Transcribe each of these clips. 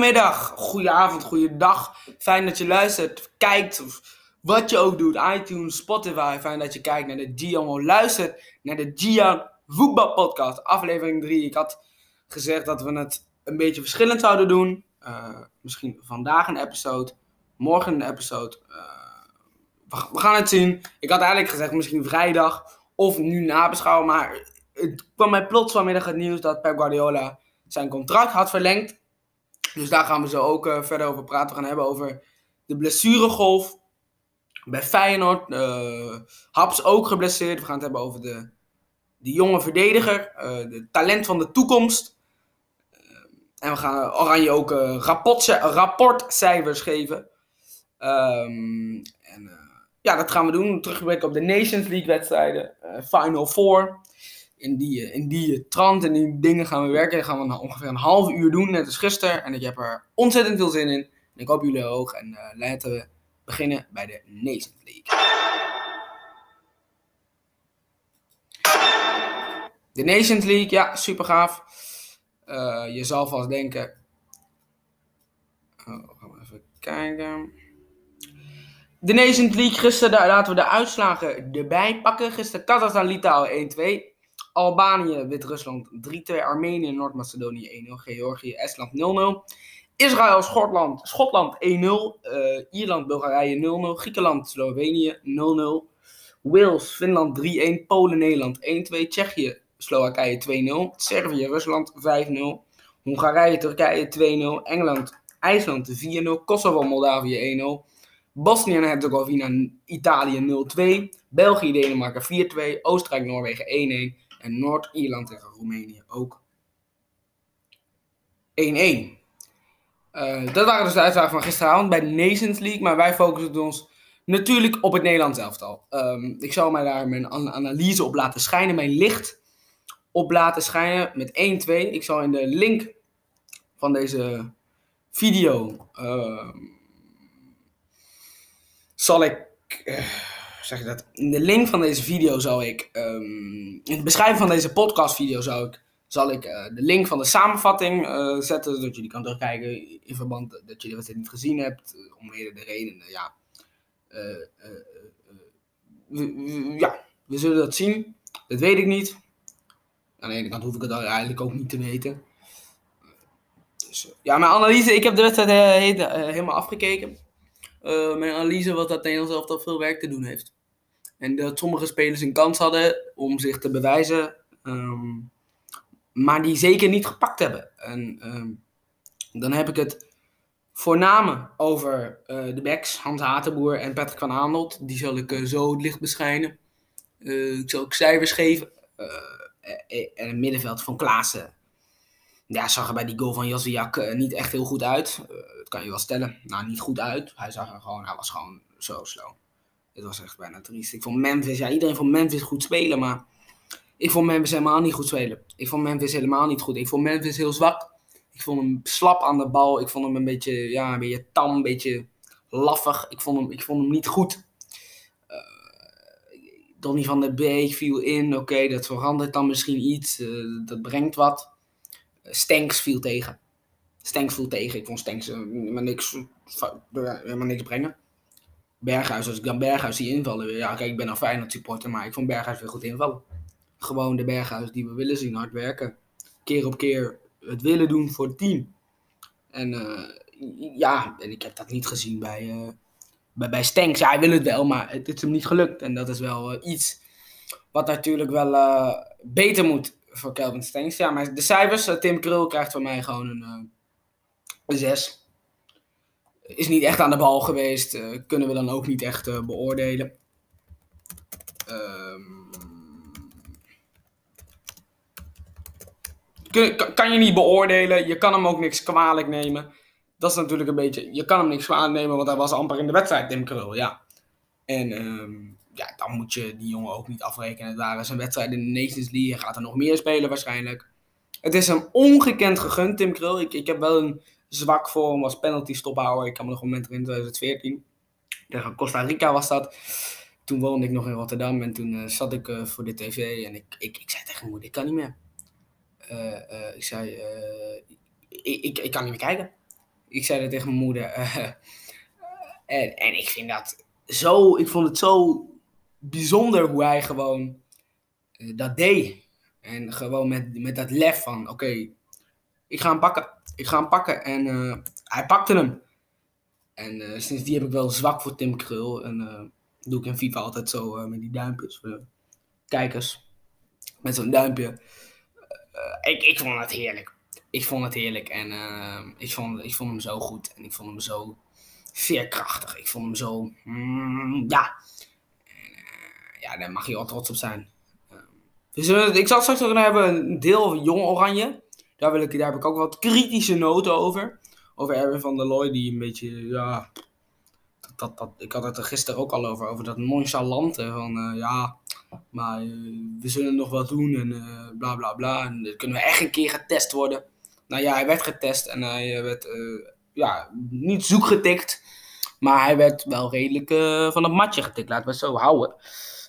Goedemiddag, goedenavond, goeiedag. Fijn dat je luistert, kijkt of wat je ook doet. iTunes, Spotify. Fijn dat je kijkt naar de Gian luistert naar de Gian Voetbal Podcast, aflevering 3. Ik had gezegd dat we het een beetje verschillend zouden doen. Uh, misschien vandaag een episode, morgen een episode. Uh, we, gaan het zien. Ik had eigenlijk gezegd misschien vrijdag of nu nabeschouwen, maar het kwam mij plots vanmiddag het nieuws dat Pep Guardiola zijn contract had verlengd. Dus daar gaan we zo ook uh, verder over praten. We gaan hebben over de blessuregolf bij Feyenoord. Uh, Haps ook geblesseerd. We gaan het hebben over de, de jonge verdediger. Uh, de talent van de toekomst. en we gaan Oranje ook rapport, rapportcijfers geven. Um, en ja, dat gaan we doen. Terugblikken op de Nations League wedstrijden. Final Four in die, eh, in die trant en die dingen gaan we werken. Gaan we ongeveer een half uur doen, net als gisteren. En ik heb er ontzettend veel zin in. En ik hoop jullie ook. En uh, laten we beginnen bij de Nations League. De Nations League, ja, super gaaf. Je zal vast denken. Oh, gaan we even kijken. De Nations League, gisteren laten we de uitslagen erbij pakken. Gisteren Kazachstan, Litouwen 1-2. Albanië, Wit-Rusland 3-2. Armenië, Noord-Macedonië 1-0. Georgië, Estland 0-0. Israël, Schotland, Schotland 1-0. Uh, Ierland, Bulgarije 0-0. Griekenland, Slovenië 0-0. Wales, Finland 3-1. Polen, Nederland 1-2. Tsjechië, Slowakije 2-0. Servië, Rusland 5-0. Hongarije, Turkije 2-0. Engeland, IJsland 4-0. Kosovo, Moldavië 1-0. Bosnië en Herzegovina, Italië 0-2. België, Denemarken 4-2. Oostenrijk, Noorwegen 1-1. En Noord-Ierland tegen Roemenië ook 1-1. Uh, eh, dat waren dus de uitslagen van gisteravond bij de Nations League. Maar wij focussen ons natuurlijk op het Nederlands elftal. Um, ik zal mij daar mijn analyse op laten schijnen. Mijn licht op laten schijnen met 1-2. Ik zal in de link van deze video... Uh, zal ik... Uh, zeg dat? In de link van deze video zal ik, um, in de beschrijving van deze podcastvideo zal ik, zal ik uh, de link van de samenvatting uh, zetten, zodat jullie kan terugkijken in verband dat de wedstrijd niet gezien hebt, uh, om de redenen, ja. ja, we zullen dat zien. Dat weet ik niet. Aan de ene kant hoef ik het eigenlijk ook niet te weten. Dus, ja, mijn analyse, ik heb de wedstrijd helemaal afgekeken. Uh, mijn analyse was dat Nederland zelf toch veel werk te doen heeft. En dat sommige spelers een kans hadden om zich te bewijzen, ehm, maar die zeker niet gepakt hebben. En um, dan heb ik het voornamelijk over uh, de backs, Hans Hatenboer en Patrick van Aanholt. Die zal ik uh, zo het licht beschijnen. Uh, ik zal ook cijfers geven. en het middenveld van Klaassen. Ja, zag er bij die goal van Josiak niet echt heel goed uit. Kan je wel stellen. Nou, niet goed uit. Hij zag er gewoon, hij was gewoon zo slow. Het was echt bijna triest. Ik vond Memphis, ja, iedereen vond Memphis goed spelen, maar ik vond Memphis helemaal niet goed spelen. Ik vond Memphis helemaal niet goed. Ik vond Memphis heel zwak. Ik vond hem slap aan de bal. Ik vond hem een beetje, ja, beetje tam, een beetje laffig. Ik vond hem, ik vond hem niet goed. Uh, Donny van der Beek viel in. Oké, dat verandert dan misschien iets. Uh, dat brengt wat. Stenks viel tegen. Stenks viel tegen. Ik vond Stenks helemaal niks, brengen. Berghuis, als ik dan Berghuis zie invallen. Ja, kijk, ik ben een Feyenoord supporter, maar ik vond Berghuis weer goed invallen. Gewoon de Berghuis die we willen zien, hard werken. Keer op keer het willen doen voor het team. En uh, ja, en ik heb dat niet gezien bij, uh, bij, bij Stenks. Ja, hij wil het wel, maar het, is hem niet gelukt. En dat is wel uh, iets wat natuurlijk wel beter moet voor Kelvin Stenks. Ja, maar de cijfers, Tim Krul krijgt van mij gewoon een, een 6 is niet echt aan de bal geweest. Uh, kunnen we dan ook niet echt uh, beoordelen. Um, kun, kan je niet beoordelen. Je kan hem ook niks kwalijk nemen. Dat is natuurlijk een beetje. Je kan hem niks kwalijk nemen, want hij was amper in de wedstrijd, Tim Krul. Ja. En um, ja, dan moet je die jongen ook niet afrekenen. Het waren zijn wedstrijd in de Nations League. Hij gaat er nog meer spelen waarschijnlijk. Het is hem ongekend gegund, Tim Krul. Ik, ik heb wel een zwak voor hem als penalty stophouder. Ik kan me nog een moment in 2014. Tegen Costa Rica was dat. Toen woonde ik nog in Rotterdam en toen uh, zat ik uh, voor de tv en ik, ik, ik zei tegen mijn moeder, ik kan niet meer. Uh, ik zei, ik, ik, ik kan niet meer kijken. Ik zei dat tegen mijn moeder. eh, en, en ik vind dat zo, ik vond het zo bijzonder hoe hij gewoon eh, dat deed. En gewoon met, met dat lef van, oké, ik ga hem pakken. Ik ga hem pakken. En eh, hij pakte hem. En eh sinds die heb ik wel zwak voor Tim Krul. En eh, doe ik in FIFA altijd zo met die duimpjes voor kijkers. Met zo'n duimpje. Ik, ik vond het heerlijk. Ik vond het heerlijk. En ik, vond, ik vond hem zo goed. En ik vond hem zo veerkrachtig. Ik vond hem zo... mm, ja. En, ja, daar mag je wel trots op zijn. Dus ik zal straks nog hebben een deel Jong Oranje. Daar, wil ik, daar heb ik ook wat kritische noten over. Over Erwin van der Looy, die een beetje, ja... Dat, dat, ik had het er gisteren ook al over, over dat nonchalante van, eh, ja... Maar eh, we zullen nog wat doen en eh, bla bla bla. En dan kunnen we echt een keer getest worden. Nou ja, hij werd getest en hij werd, ja, niet zoek getikt. Maar hij werd wel redelijk van het matje getikt. Laten we het zo houden.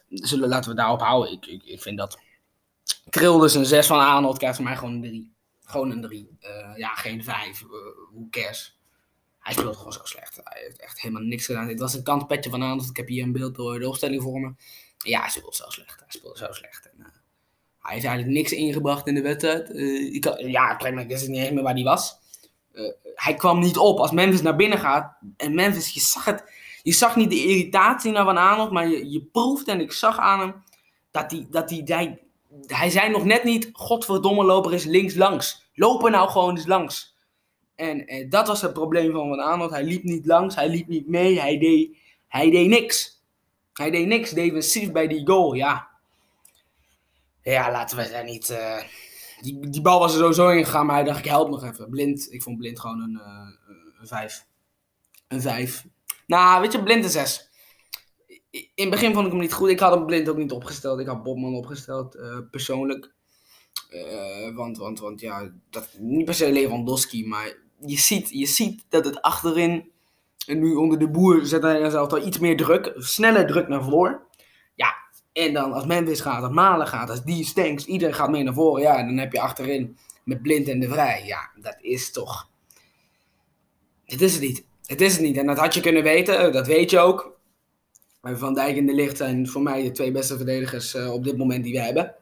Zullen, laten we daarop houden. Ik, ik, ik vind dat... Kril dus een 6 van Arnold krijgt van mij gewoon een 3. Gewoon een 3. ja, geen 5. hoe cares? Hij speelt gewoon zo slecht. Hij heeft echt helemaal niks gedaan. Dit was een kantpetje van Arnold. Ik heb hier een beeld door de opstelling voor me. Ja, hij speelt zo slecht. Hij speelt zo slecht. En, eh, hij heeft eigenlijk niks ingebracht in de wedstrijd. Eh, ik, had- ja, ik wist niet meer waar hij was. Eh, hij kwam niet op. Als Memphis naar binnen gaat. En Memphis, je zag het. Je zag niet de irritatie naar Van Arnold. Maar je, je proefde en ik zag aan hem. Dat hij, dat hij, hij, hij zei nog net niet. Godverdomme loper is links langs. Loop er nou gewoon eens langs. En eh, dat was het probleem van Van Arnold. Hij liep niet langs. Hij liep niet mee. Hij deed, hij deed niks. Hij deed niks defensief bij die goal. Ja. Ja, laten we daar niet. eh, die, die bal was er sowieso in gegaan, maar hij dacht, ik help nog even. Blind, ik vond Blind gewoon een, eh, een 5. Een 5. Nou, weet je, Blind een 6. In het begin vond ik hem niet goed. Ik had hem Blind ook niet opgesteld. Ik had Bobman opgesteld, eh, persoonlijk. Eh, want, want, want ja, dat, niet per se Lewandowski, maar je ziet, je ziet dat het achterin. En nu onder de boer zet hij zelf al iets meer druk, sneller druk naar voren. Ja, en dan als Memphis gaat, als Malen gaat, als die Stanks, iedereen gaat mee naar voren. Ja, en dan heb je achterin met Blind en de Vrij. Ja, dat is toch. Het is het niet. Het is het niet. En dat had je kunnen weten, eh, dat weet je ook. Van Dijk en De Licht zijn voor mij de twee beste verdedigers eh, op dit moment die we hebben.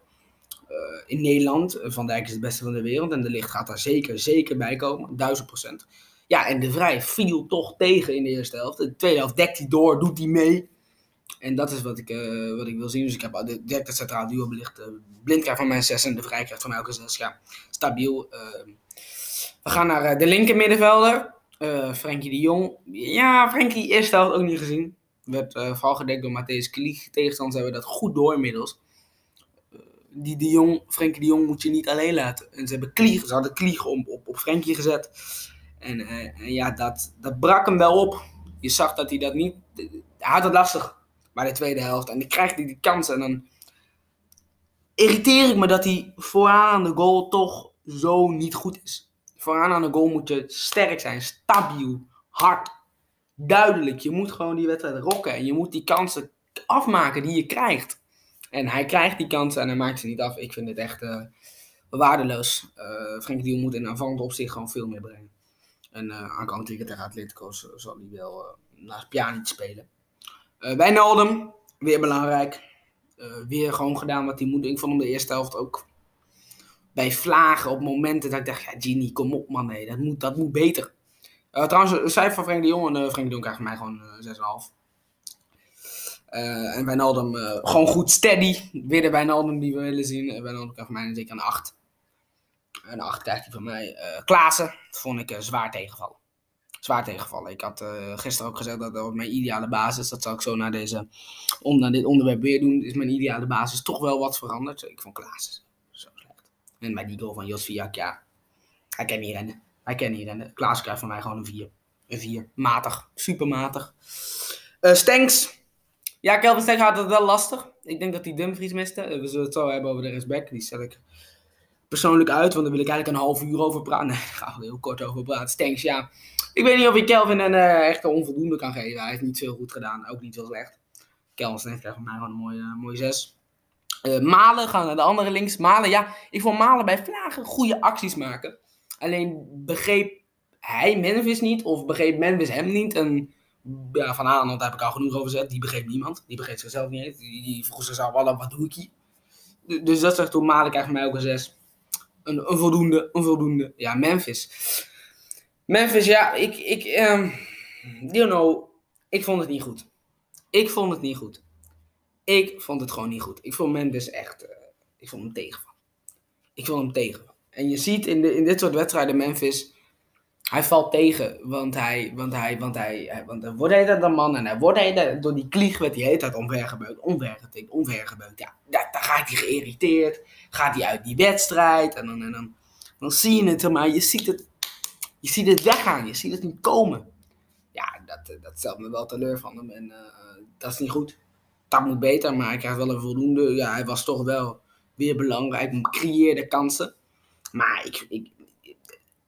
Eh, in Nederland. Eh, Van Dijk is het beste van de wereld. En De Licht gaat daar zeker, zeker bij komen. Duizend procent. Ja, en De Vrij viel toch tegen in de eerste helft. De tweede helft dekt hij door, doet hij mee. En dat is wat ik, wat ik wil zien. Dus ik heb de- direct het centraal duo belicht. Blind krijgt van mij een 6 en De Vrij krijgt van een 6. Ja, stabiel. We gaan naar de linker middenvelder. Frenkie de Jong. Ja, Frenkie eerste helft ook niet gezien. Werd eh, vooral gedekt door Matthäus Klieg. Tegenstanders hebben dat goed door inmiddels. Eh, die de Jong, Frenkie de Jong moet je niet alleen laten. En ze hebben Klieg, ze hadden Klieg op, op, op Frenkie gezet. En, eh, en ja, dat, dat brak hem wel op. Je zag dat hij dat niet... Hij had het lastig bij de tweede helft. En dan krijgt hij die kans en dan irriteer ik me dat hij vooraan aan de goal toch zo niet goed is. Vooraan aan de goal moet je sterk zijn, stabiel, hard, duidelijk. Je moet gewoon die wedstrijd rocken en je moet die kansen afmaken die je krijgt. En hij krijgt die kansen en hij maakt ze niet af. Ik vind het echt eh, waardeloos. Uh, Frenkie de Jong moet in aanvallend opzicht gewoon veel meer brengen. En uh, aankomend weekend tegen Atletico zal hij wel uh, naast Pjanic spelen. Uh, Wijnaldum, weer belangrijk. Weer gewoon gedaan wat hij moet. Ik vond hem de eerste helft ook bij vlagen op momenten dat ik dacht, ja Genie, kom op man, nee, dat moet, dat moet beter. Uh, trouwens, cijfer van Frenkie de Jong en uh, Frenkie de Jong krijgt mij gewoon uh, 6,5. Uh, en Wijnaldum gewoon goed steady. Weer de Wijnaldum die we willen zien. En Wijnaldum krijgt mij zeker een 8. Een 8 krijgt hij van mij. Klaassen, dat vond ik zwaar tegenvallen. Zwaar tegenvallen. Ik had gisteren ook gezegd dat op mijn ideale basis, dat zal ik zo naar, deze, om, naar dit onderwerp weer doen, is mijn ideale basis toch wel wat veranderd. Ik vond Klaassen zo slecht. En bij die goal van Jos Viak, ja, hij kan niet rennen. Hij kan niet rennen. Klaassen krijgt van mij gewoon een 4. Een 4. Matig. Super matig. Uh, Stenks. Ja, Kelvin Stenks had het wel lastig. Ik denk dat hij Dumfries miste. We zullen het zo hebben over de rechtsback. Die stel ik persoonlijk uit, want daar wil ik eigenlijk een half uur over praten. Nee, daar gaan we heel kort over praten. Stenks, ja. Ik weet niet of ik Kelvin een uh, echte onvoldoende kan geven. Hij heeft niet veel goed gedaan, ook niet veel slecht. Kelvin Stenks krijgt van mij gewoon een mooie, uh, mooie 6. Uh, Malen, gaan naar de andere links. Malen, ja, ik vond Malen bij Vlagen goede acties maken. Alleen begreep hij Memphis niet, of begreep Memphis hem niet. En ja, van Arnold heb ik al genoeg over gezegd. Die begreep niemand. Die begreep zichzelf niet. Die, die vroeg zichzelf wat doe ik hier? Du- Dus dat zegt toen Malik echt mij ook een 6. Een, een voldoende, een voldoende. Ja, Memphis. Memphis, ja, ik, ik, ehm you know, ik vond het niet goed. Ik vond het niet goed. Ik vond het gewoon niet goed. Ik vond Memphis echt, eh, ik vond hem tegenvallen. Ik vond hem tegenvallen. En je ziet in, de, in dit soort wedstrijden Memphis, hij valt tegen, want hij, want hij, want hij, hij- want dan wordt hij dat een man en hij wordt hij dat- door die klieg werd hij hele tijd omvergebeukt, omvergetikt, omvergebeukt. Ja, da- dan gaat hij geïrriteerd, gaat hij uit die wedstrijd en dan, en dan, dan zie je het, maar je ziet het, je ziet het weggaan, je ziet het niet komen. Ja, dat, eh, dat stelt me wel teleur van hem en eh, dat is niet goed. Dat moet beter, maar hij krijgt wel een voldoende. Ja, hij was toch wel weer belangrijk, creëerde kansen. Maar ik, ik,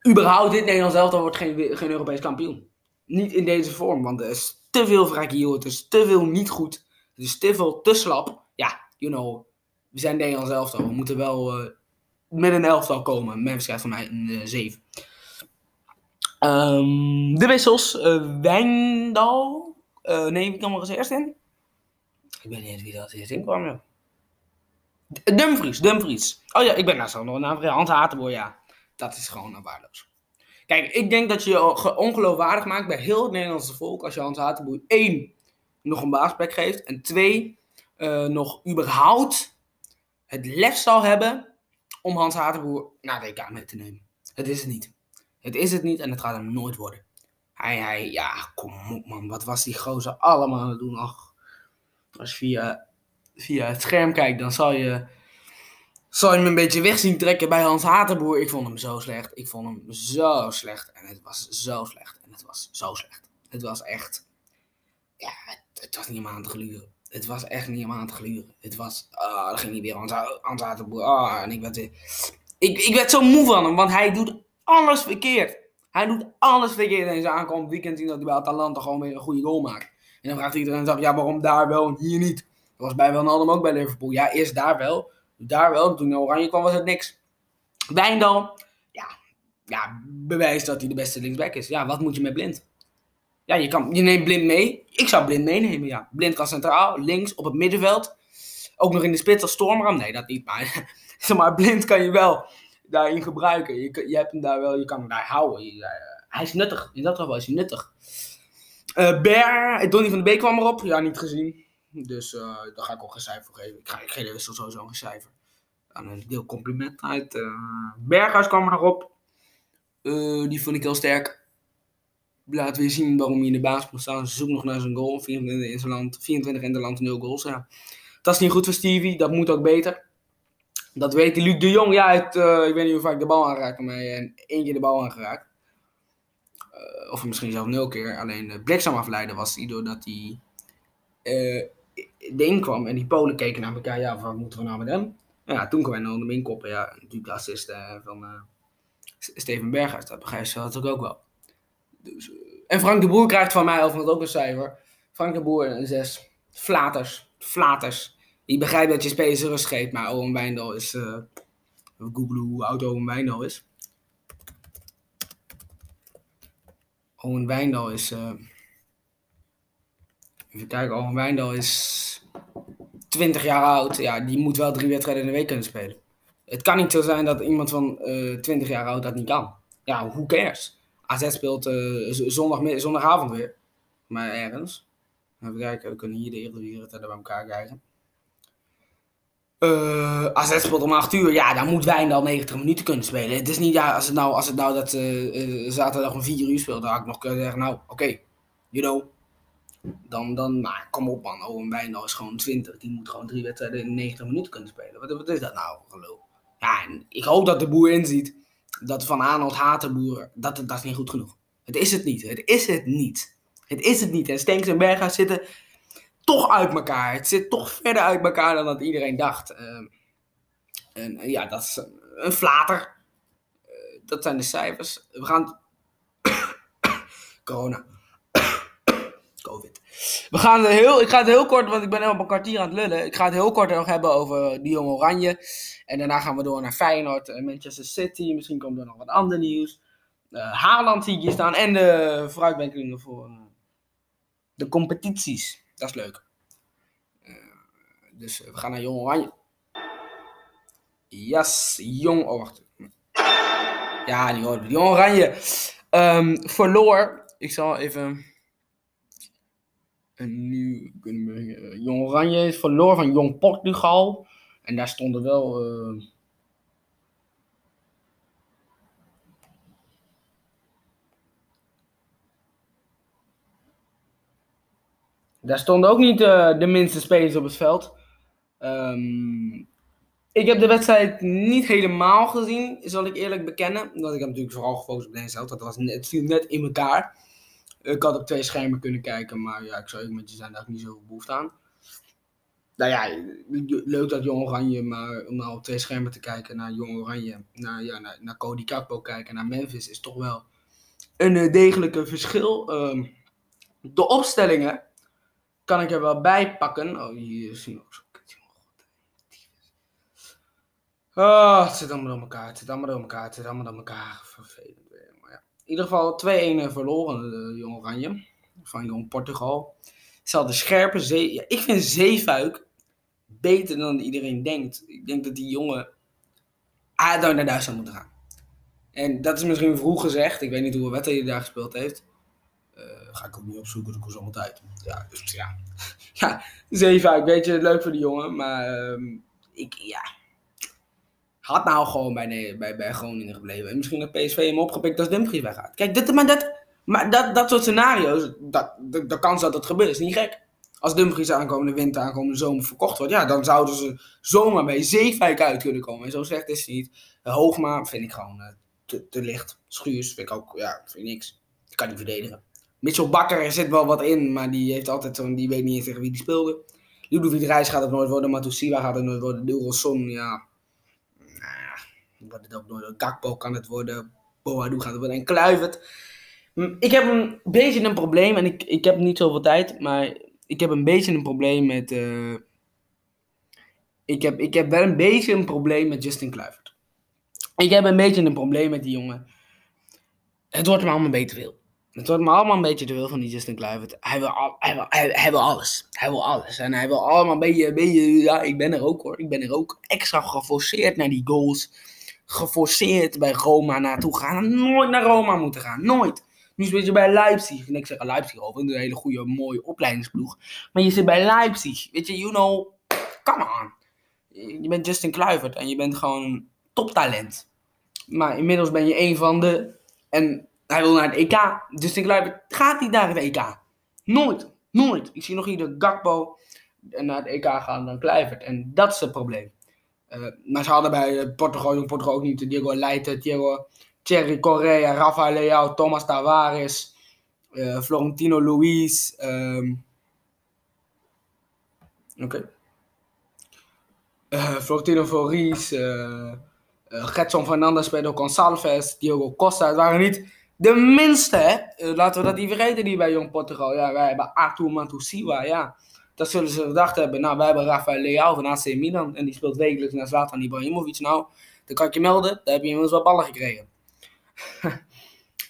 überhaupt dit Nederlands elftal wordt geen, geen Europees kampioen. Niet in deze vorm, want er is te veel fragiel, het is te veel niet goed, het is te veel te slap. Ja, you know, we zijn Nederlands elftal, we moeten wel eh, met een elftal komen. Memphis krijgt van mij een eh, 7. Ehm, de wissels, eh Wijndal, nee, wie kwam er als eerst in? Ik weet niet eens wie als eerst in kwam, joh. Dumfries, Dumfries. Oh ja, ik ben nou zo nog een vergeten. Hans Hatenboer, ja. Dat is gewoon waardeloos. Kijk, ik denk dat je je ge- ongeloofwaardig maakt bij heel het Nederlandse volk als je Hans Hatenboer één nog een baasplek geeft en twee eh, nog überhaupt het lef zal hebben om Hans Hatenboer naar de EK mee te nemen. Het is het niet. Het is het niet en het gaat hem nooit worden. Hij, hij, ja, kom op man, wat was die gozer allemaal aan het doen? Ach, je via, via het scherm kijkt, dan zal je, zal je hem een beetje weg zien trekken bij Hans Hatenboer. Ik vond hem zo slecht. Ik vond hem zo slecht. En het was zo slecht. En het was zo slecht. Het was echt, ja, het, was niet om aan te gluren. Het was echt niet om aan te gluren. Het was, ah, dan ging hij weer Hans, Ha- Hans Hatenboer. Ah, en ik werd, ik, ik werd zo moe van hem, want hij doet alles verkeerd. Hij doet alles verkeerd in zijn aankomend weekend zien dat hij bij Atalanta gewoon weer een goede goal maakt. En dan vraagt iedereen zich, ja, waarom daar wel en hier niet? Was bij Wijnaldum ook bij Liverpool. Ja, eerst daar wel, daar wel. Toen naar Oranje kwam was het niks. Wijndal, ja, ja, bewijst dat hij de beste linksback is. Ja, wat moet je met Blind? Ja, je, kan, je neemt Blind mee. Ik zou Blind meenemen, ja. Blind kan centraal, links, op het middenveld. Ook nog in de spits als Stormram. Nee, dat niet, maar, zeg Blind kan je wel daarin gebruiken. Je, je hebt hem daar wel, je kan hem daar houden. Eh, hij is nuttig. In dat geval is hij nuttig. Eh Ber, Donny van de Beek kwam erop. Ja, niet gezien. Dus eh, daar ga ik ook geen cijfer geven. Ik, ga, ik geef de wissel sowieso een cijfer. Aan een deel compliment uit. eh Berghuis kwam er nog op. Eh, die vond ik heel sterk. Laat weer zien waarom hij in de baas moet staan. Ze zoekt nog naar zijn goal. 24 in zijn land, 24 in de land, 0 goals. Ja. Dat is niet goed voor Stevie. Dat moet ook beter. Dat weet. Luc de Jong, ja, ik weet niet hoe vaak de bal aangeraakt, maar hij één keer de bal aangeraakt. Of misschien zelfs nul keer. Alleen de bliksemafleider was hij doordat hij erin kwam en die Polen keken naar elkaar. Ja, wat moeten we nou met hem? Ja, toen kwam hem inkoppen. Ja, natuurlijk de assist eh, van eh, Steven Berghuis. Dat begrijp je natuurlijk ook wel. Dus, eh, en Frank de Boer krijgt van mij overigens ook een cijfer. Frank de Boer een 6. Flaters. Flaters. Ik begrijp dat je spelers rust maar Owen Wijndal is... even googlen hoe oud Owen Wijndal is. Owen Wijndal is... even kijken, Owen Wijndal is 20 jaar oud. Ja, die moet wel drie wedstrijden in de week kunnen spelen. Het kan niet zo zijn dat iemand van eh 20 jaar oud dat niet kan. Ja, who cares? AZ speelt z- zondag, zondagavond weer. Maar ergens. Even kijken, we kunnen hier de Eredivisie bij elkaar krijgen. Eh AZ speelt om 8 uur. Ja, dan moet Wijndal 90 minuten kunnen spelen. Het is niet, ja, als het nou, als het nou dat zaterdag om 4 uur speelt, dan had ik nog kunnen zeggen, nou, oké, you know. Dan, dan, nou, kom op man, Owen Wijndal is gewoon 20. Die moet gewoon drie wedstrijden in 90 minuten kunnen spelen. Wat, wat is dat nou, gelul? Ja, ik hoop dat de boer inziet dat Van Aanholt Hatenboer, dat, dat is niet goed genoeg. Het is het niet. Het is het niet. Het is het niet. En Stenks en Berghuis zitten toch uit elkaar. Het zit toch verder uit elkaar dan dat iedereen dacht. Ehm, en ja, dat is een, een flater. Eh, dat zijn de cijfers. We gaan. Corona. We gaan heel, ik ga het heel kort, want ik ben helemaal een kwartier aan het lullen. Ik ga het heel kort nog hebben over die jonge Oranje. En daarna gaan we door naar Feyenoord, en Manchester City. Misschien komt er nog wat ander nieuws. Uh, Haaland zie ik hier staan. En de vooruitwerkingen voor uh, de competities. Dat is leuk. Uh, dus we gaan naar Jong Oranje. Yes, Jong... Oh, wacht. Ja, die. Jong Oranje um, verloor. Ik zal even... En nu kunnen we... Jong Oranje verloor van Jong Portugal. En daar stonden wel... Daar stonden ook niet uh, de minste spelers op het veld. Um, ik heb de wedstrijd niet helemaal gezien, zal ik eerlijk bekennen. Omdat ik heb natuurlijk vooral gefocust op zelf. Dat was net, het viel net in elkaar. Ik had op twee schermen kunnen kijken, maar ja, ik zou ook met je zijn, daar niet zoveel behoefte aan. Nou ja, leuk dat Jong Oranje, maar om nou op twee schermen te kijken naar Jong Oranje, naar, ja, naar, naar Cody Kakpo kijken, naar Memphis, is toch wel een uh, degelijke verschil. Um, de opstellingen kan ik er wel bij pakken. Oh, hier zie je nog zo. Oh, het zit allemaal door elkaar. Het zit allemaal door elkaar. Het zit allemaal door elkaar. Vervelend weer. Maar ja. In ieder geval 2-1 verloren, de Jong Oranje. Van Jong Portugal. Ze hadden scherpe zee. Ja, ik vind Zeefuik beter dan iedereen denkt. Ik denk dat die jongen ah, naar Duitsland moet gaan. En dat is misschien vroeg gezegd. Ik weet niet hoeveel wedstrijden hij daar gespeeld heeft. Uh, ga ik ook niet opzoeken, dat kost allemaal tijd. Ja, dus ja. ja, Zeefuik, weet je, leuk voor die jongen. Maar um, ik, ja, had nou gewoon bij, bij, bij Groningen gebleven. En misschien dat PSV hem opgepikt als Dumfries weggaat. Kijk, dit, maar, dat, maar dat, dat soort scenario's, dat, de, de kans dat het gebeurt is niet gek. Als Dumfries aankomende winter, aankomende zomer verkocht wordt, ja, dan zouden ze zomaar bij Zeefijk uit kunnen komen. En zo slecht is het niet. Hoogma vind ik gewoon uh, te, te licht. Schuurs vind ik ook, ja, vind ik niks. Ik kan niet verdedigen. Mitchell Bakker, er zit wel wat in, maar die heeft altijd zo'n, die weet niet eens tegen wie die speelde. Ludovic Reis gaat het nooit worden, Matusiwa gaat het nooit worden, Dulrosson, ja, wordt het ook nooit. Gakpo kan het worden. Boadu gaat het worden. En Kluivert. Ik heb een beetje een probleem. En ik, ik heb niet zoveel tijd. Maar ik heb een beetje een probleem met. Uh, ik, heb, ik heb wel een beetje een probleem met Justin Kluivert. Ik heb een beetje een probleem met die jongen. Het wordt me allemaal een beetje te veel. Het wordt me allemaal een beetje te veel van die Justin Kluivert. Hij wil, al, hij, wil, hij, hij, wil alles. Hij wil alles. En hij wil allemaal een beetje, een beetje... Ja, ik ben er ook hoor. Ik ben er ook extra geforceerd naar die goals geforceerd bij Roma naartoe gaan. Nooit naar Roma moeten gaan. Nooit. Nu zit je bij Leipzig. En ik zeg Leipzig over. Een hele goede, mooie opleidingsploeg. Maar je zit bij Leipzig. Weet je, you know. Come on. Je bent Justin Kluivert. En je bent gewoon toptalent. Maar inmiddels ben je een van de. En hij wil naar het EK. Justin Kluivert gaat niet naar het EK. Nooit. Nooit. Ik zie nog hier de Gakpo naar het EK gaan dan Kluivert. En dat is het probleem. Uh, maar ze hadden bij eh, Portugal, Jong Portugal ook niet Diego Leite, Diego Thierry Correa, Rafael Leao, Thomas Tavares, uh, Florentino Luis. Um, Oké. Florentino Floris, Getson Fernandez, Pedro Gonçalves, Diego Costa. Het waren niet de minste, hè? laten we dat niet vergeten, die bij Jong Portugal. Ja, wij hebben Artur Matusiwa, ja. Dat zullen ze gedacht hebben. Nou, wij hebben Rafael Leao van AC Milan. En die speelt wekelijks naar Zlatan Ibrahimovic. Nou, dan kan ik je melden. Daar heb je inmiddels wel ballen gekregen.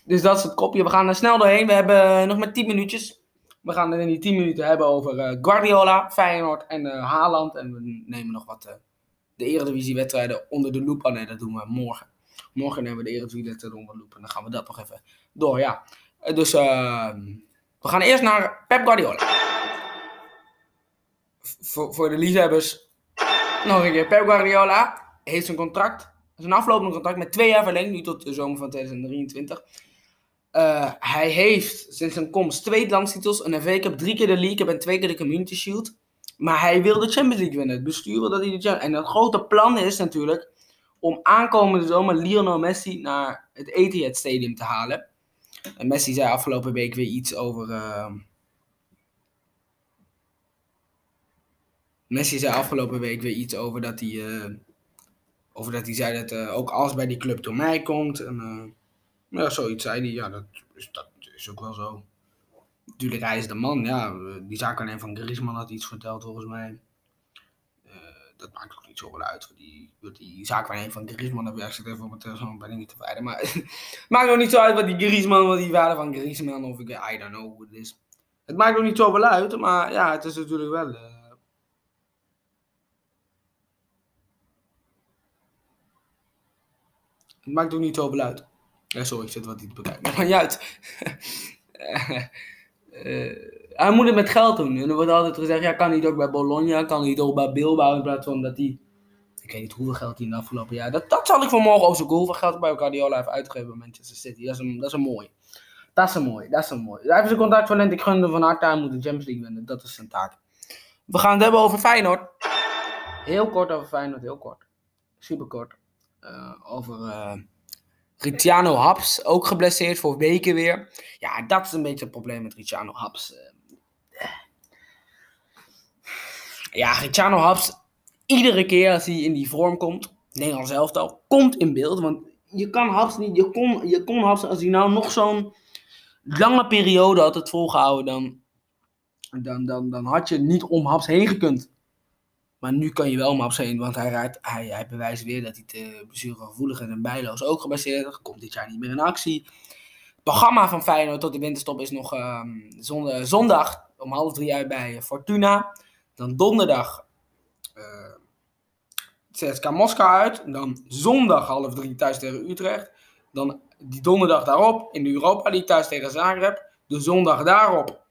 dus dat is het kopje. We gaan er snel doorheen. We hebben nog maar 10 minuutjes. We gaan het in die 10 minuten hebben over uh, Guardiola, Feyenoord en uh, Haaland. En we nemen nog wat de Eredivisie-wedstrijden onder de loep. Oh nee, dat doen we morgen. Morgen nemen we de Eredivisie-wedstrijden onder de loep. En dan gaan we dat nog even door, ja. dus ehm, we gaan eerst naar Pep Guardiola voor, voor de liefhebbers nog een keer. Pep Guardiola heeft zijn contract, zijn aflopende contract met twee jaar verlengd, nu tot de zomer van 2023. Uh, hij heeft sinds zijn komst twee landstitels, een FA Cup, drie keer de League en twee keer de Community Shield. Maar hij wil de Champions League winnen. Het bestuur wil dat hij de Champions En het grote plan is natuurlijk om aankomende zomer Lionel Messi naar het Etihad Stadium te halen. En Messi zei afgelopen week weer iets over... Uh, Messi zei afgelopen week weer iets over dat hij, uh, over dat hij zei dat uh, ook alles bij die club door mij komt. En uh, ja, zoiets zei hij. Ja, dat is, dat is ook wel zo. Natuurlijk, hij is de man. Ja, die zaakwaarnemer van Griezmann had iets verteld volgens mij. Eh, dat maakt ook niet zoveel uit. want Die, wat die zaakwaarnemer van Griezmann heb ik even op mijn telefoon, ben ik niet te verder. Maar het maakt ook niet zo uit wat die Griezmann, wat die waarde van Griezmann, of ik, I don't know hoe het is. Het maakt ook niet zoveel uit, maar ja, het is natuurlijk wel... eh, Het maakt ook niet zoveel uit. Ja, sorry, ik zit wat niet bekijken. Maar niet uit. Eh, hij moet het met geld doen. En er wordt altijd gezegd, ja, kan hij het ook bij Bologna, kan hij het ook bij Bilbao, in plaats van dat hij... Ik weet niet hoeveel geld hij in de afgelopen jaar... Dat, dat zal ik vanmorgen opzoeken, hoeveel geld bij Guardiola heeft uitgegeven bij Manchester City. Dat is een, dat is een mooi. Dat is een mooi, dat is een mooi. Hij heeft zijn contract verlengd, ik gun hem van harte, hij moet de Champions League winnen. Dat is zijn taak. We gaan het hebben over Feyenoord. Heel kort over Feyenoord, heel kort. Super kort. Eh, over eh Ricciano Haps, ook geblesseerd voor weken weer. Ja, dat is een beetje het probleem met Ricciano Haps. Eh, Ja, Ricciano Haps, iedere keer als hij in die vorm komt, Nederlands elftal, komt in beeld. Want je kan Haps niet, je kon, je kon Haps, als hij nou nog zo'n lange periode had het volgehouden, dan, dan, dan, dan had je niet om Haps heen gekund. Maar nu kan je wel om Haps heen, want hij, raakt, hij, hij bewijst weer dat hij te blessuregevoelig en bijloos ook gebaseerd. Komt dit jaar niet meer in actie. Het programma van Feyenoord tot de winterstop is nog ehm, zondag om half drie uit bij Fortuna. Dan donderdag eh CSKA Moskou uit. Dan zondag half drie thuis tegen Utrecht. Dan die donderdag daarop in Europa League thuis tegen Zagreb. De zondag daarop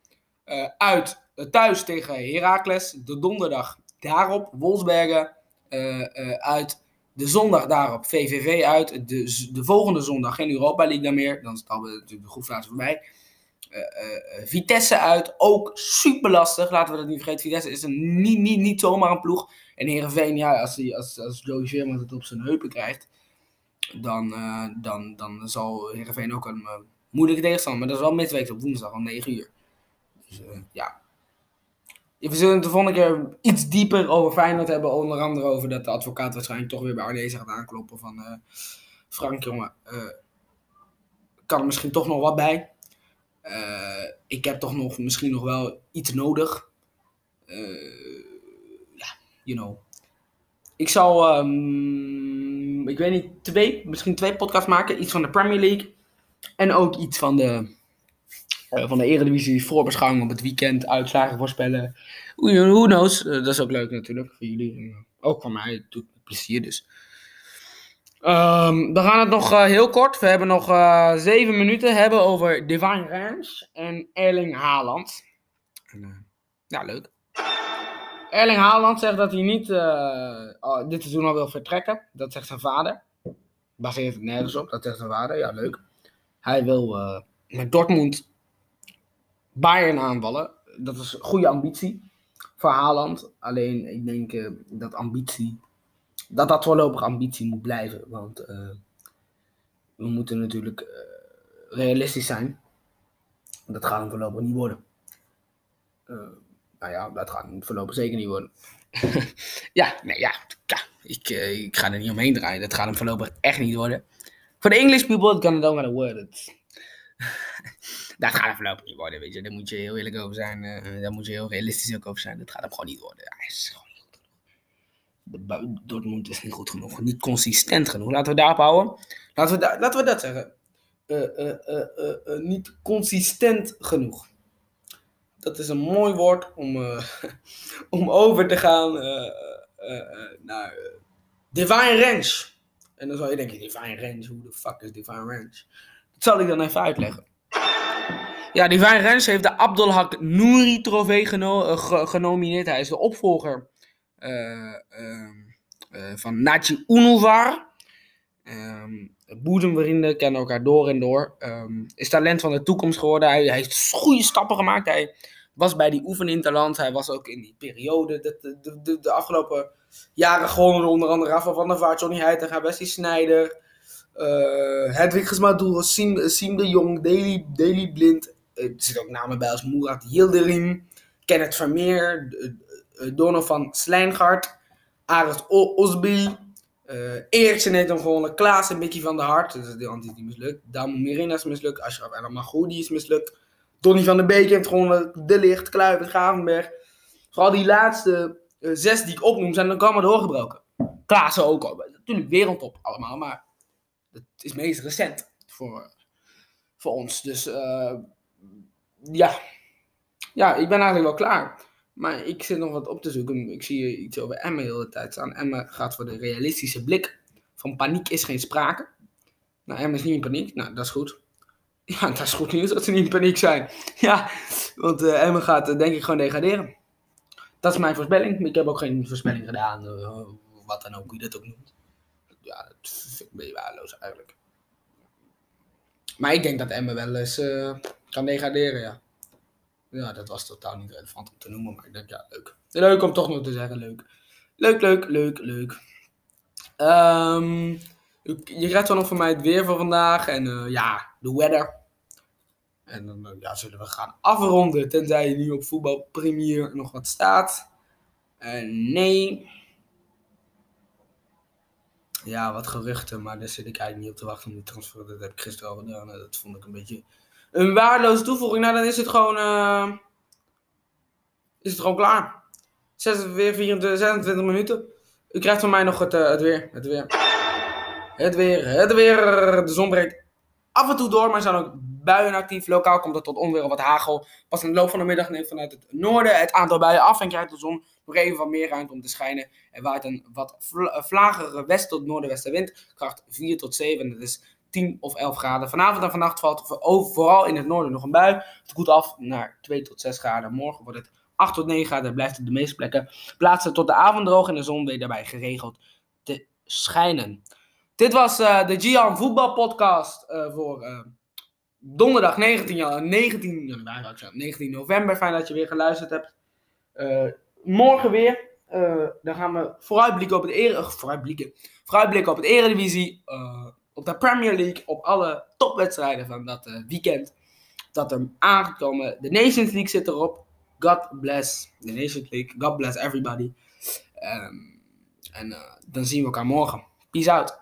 eh, uit eh, thuis tegen Heracles. De donderdag daarop Wolfsbergen eh, eh, uit. De zondag daarop VVV uit. De, de volgende zondag geen Europa League dan meer. Dan is het natuurlijk de groepfase voorbij. Eh, eh, Vitesse uit. Ook super lastig. Laten we dat niet vergeten. Vitesse is een, niet, niet, niet zomaar een ploeg. En Heerenveen, ja, als, hij, als, als Joey Veerman het op zijn heupen krijgt. Dan, eh, dan, dan zal Heerenveen ook een moeilijke tegenstander. Maar dat is wel midweek op woensdag om 9 uur. Dus ja. We zullen het de volgende keer iets dieper over Feyenoord hebben. Onder andere over dat de advocaat waarschijnlijk toch weer bij Arnezen gaat aankloppen. Van eh, Frank, jongen, eh, kan er misschien toch nog wat bij. Eh, ik heb toch nog misschien nog wel iets nodig. Ja, you know. Ik zal, ehm, ik weet niet, twee, misschien twee podcasts maken. Iets van de Premier League. En ook iets van de, van de Eredivisie voorbeschouwing op het weekend. Uitslagen voorspellen. Who knows? Eh, dat is ook leuk natuurlijk voor jullie. Eh, ook voor mij. Het doet plezier dus. Ehm, we gaan het nog eh, heel kort. We hebben nog eh, zeven minuten hebben over Divine Ranch en Erling Haaland. Eh, ja, leuk. Erling Haaland zegt dat hij niet eh, oh, dit seizoen al wil vertrekken. Dat zegt zijn vader. Baseert het nergens op. Dat zegt zijn vader. Ja, leuk. Hij wil eh, met Dortmund Bayern aanvallen. Dat is goede ambitie voor Haaland. Alleen, ik denk eh, dat ambitie dat dat voorlopig ambitie moet blijven. Want eh, we moeten natuurlijk eh, realistisch zijn. Dat gaat hem voorlopig niet worden. Nou ja, dat gaat hem voorlopig zeker niet worden. ja, nee, ja, ja ik, ik ga er niet omheen draaien. Dat gaat hem voorlopig echt niet worden. Voor de English people, it gonna don't gonna word it. dat gaat hem voorlopig niet worden, weet je. Daar moet je heel eerlijk over zijn. eh, daar moet je heel realistisch ook over zijn. Dat gaat hem gewoon niet worden. Hij is gewoon niet goed genoeg. De Dortmund is niet goed genoeg. Niet consistent genoeg. Laten we daarop houden. Laten we, laten we dat zeggen. Eh, eh, niet consistent genoeg. Dat is een mooi woord om, om over te gaan naar Divine Range. En dan zou je denken, Divine Range, hoe de fuck is Divine Range? Dat zal ik dan even uitleggen. Ja, Divine Range heeft de Abdelhak Nouri trofee geno- eh, ge- genomineerd. Hij is de opvolger eh, ehm, eh, van Nachi Unuvar. Ehm boezemvrienden kennen elkaar door en door. Ehm, is talent van de toekomst geworden. Hij, heeft goede stappen gemaakt. Hij was bij die oefeninterland. Hij was ook in die periode. De, de, de, de, afgelopen jaren gewoon onder andere Rafa van der Vaart, Johnny Heitinga, Wesley Sneijder. eh Hedwig Gesmadouro, Siem, Siem de Jong, Daily, Daily Blind. Eh, er zitten ook namen bij als Murat Yildirim, Kenneth Vermeer, eh, eh, Donovan Slijngaard, Arend Osby. eh Eriksen heeft hem gewonnen, Klaas en Mickey van der Hart, dat is de anti die mislukt. Damo Mirina is mislukt, Ashraf El Magoudi is mislukt. Donny van der Beek heeft gewonnen. De Licht, Kluivert, Gravenberg. Vooral die laatste zes die ik opnoem zijn dan allemaal doorgebroken. Klaassen ook al. Natuurlijk wereldtop allemaal, maar het is meest recent voor, voor ons. Dus eh, ja. ja, ik ben eigenlijk wel klaar. Maar ik zit nog wat op te zoeken. Ik zie iets over Emma de hele tijd staan. Emma gaat voor de realistische blik. Van paniek is geen sprake. Nou, Emma is niet in paniek. Nou, dat is goed. Ja, dat is goed nieuws dat ze niet in paniek zijn. Ja, want uh, Emma gaat uh, denk ik gewoon degraderen. Dat is mijn voorspelling. Ik heb ook geen voorspelling gedaan. Uh, wat dan ook, hoe je dat ook noemt. Ja, dat vind ik een waardeloos eigenlijk. Maar ik denk dat Emma wel eens kan degraderen, ja. Ja, dat was totaal niet relevant om te noemen, maar ik denk, ja, leuk. Leuk om toch nog te zeggen, leuk. Leuk, leuk, leuk, leuk. Um, je krijgt wel nog van mij het weer voor vandaag en uh, ja, de weather. En dan uh, ja, zullen we gaan afronden, tenzij je nu op Voetbal Premier nog wat staat. Uh, nee. Ja, wat geruchten, maar daar zit ik eigenlijk niet op te wachten om die transfer. Dat heb ik gisteren al gedaan. Dat vond ik een beetje een waardeloze toevoeging. Nou, dan is het gewoon, uh, is het gewoon klaar. 26, 24, 26 minuten. U krijgt van mij nog het, uh, het weer. Het weer. Het weer. Het weer. De zon breekt af en toe door, maar er zijn ook buien actief. Lokaal komt het tot onweer wat hagel. Pas in de loop van de middag neemt vanuit het noorden het aantal buien af en krijgt de zon nog even wat meer ruimte om te schijnen. Er waait een wat vlagere west- tot noordenwestenwind, kracht 4 tot 7. Dat is 10 of 11 graden. Vanavond en vannacht valt vooral in het noorden nog een bui. Het koelt af naar 2 tot 6 graden. Morgen wordt het 8 tot 9 graden. Blijft het de meeste plekken plaatsen tot de avond droog en de zon weer daarbij geregeld te schijnen. Dit was uh, de Gian Voetbal Podcast uh, voor uh, donderdag 19, jan 19, januari, 19 november. Fijn dat je weer geluisterd hebt. morgen weer. dan gaan we vooruitblikken op het, ere, vooruitblikken, vooruitblikken op het Eredivisie op de Premier League, op alle topwedstrijden van dat uh, weekend. Dat er aangekomen. De Nations League zit erop. God bless the Nations League. God bless everybody. Um, en uh, dan zien we elkaar morgen. Peace out.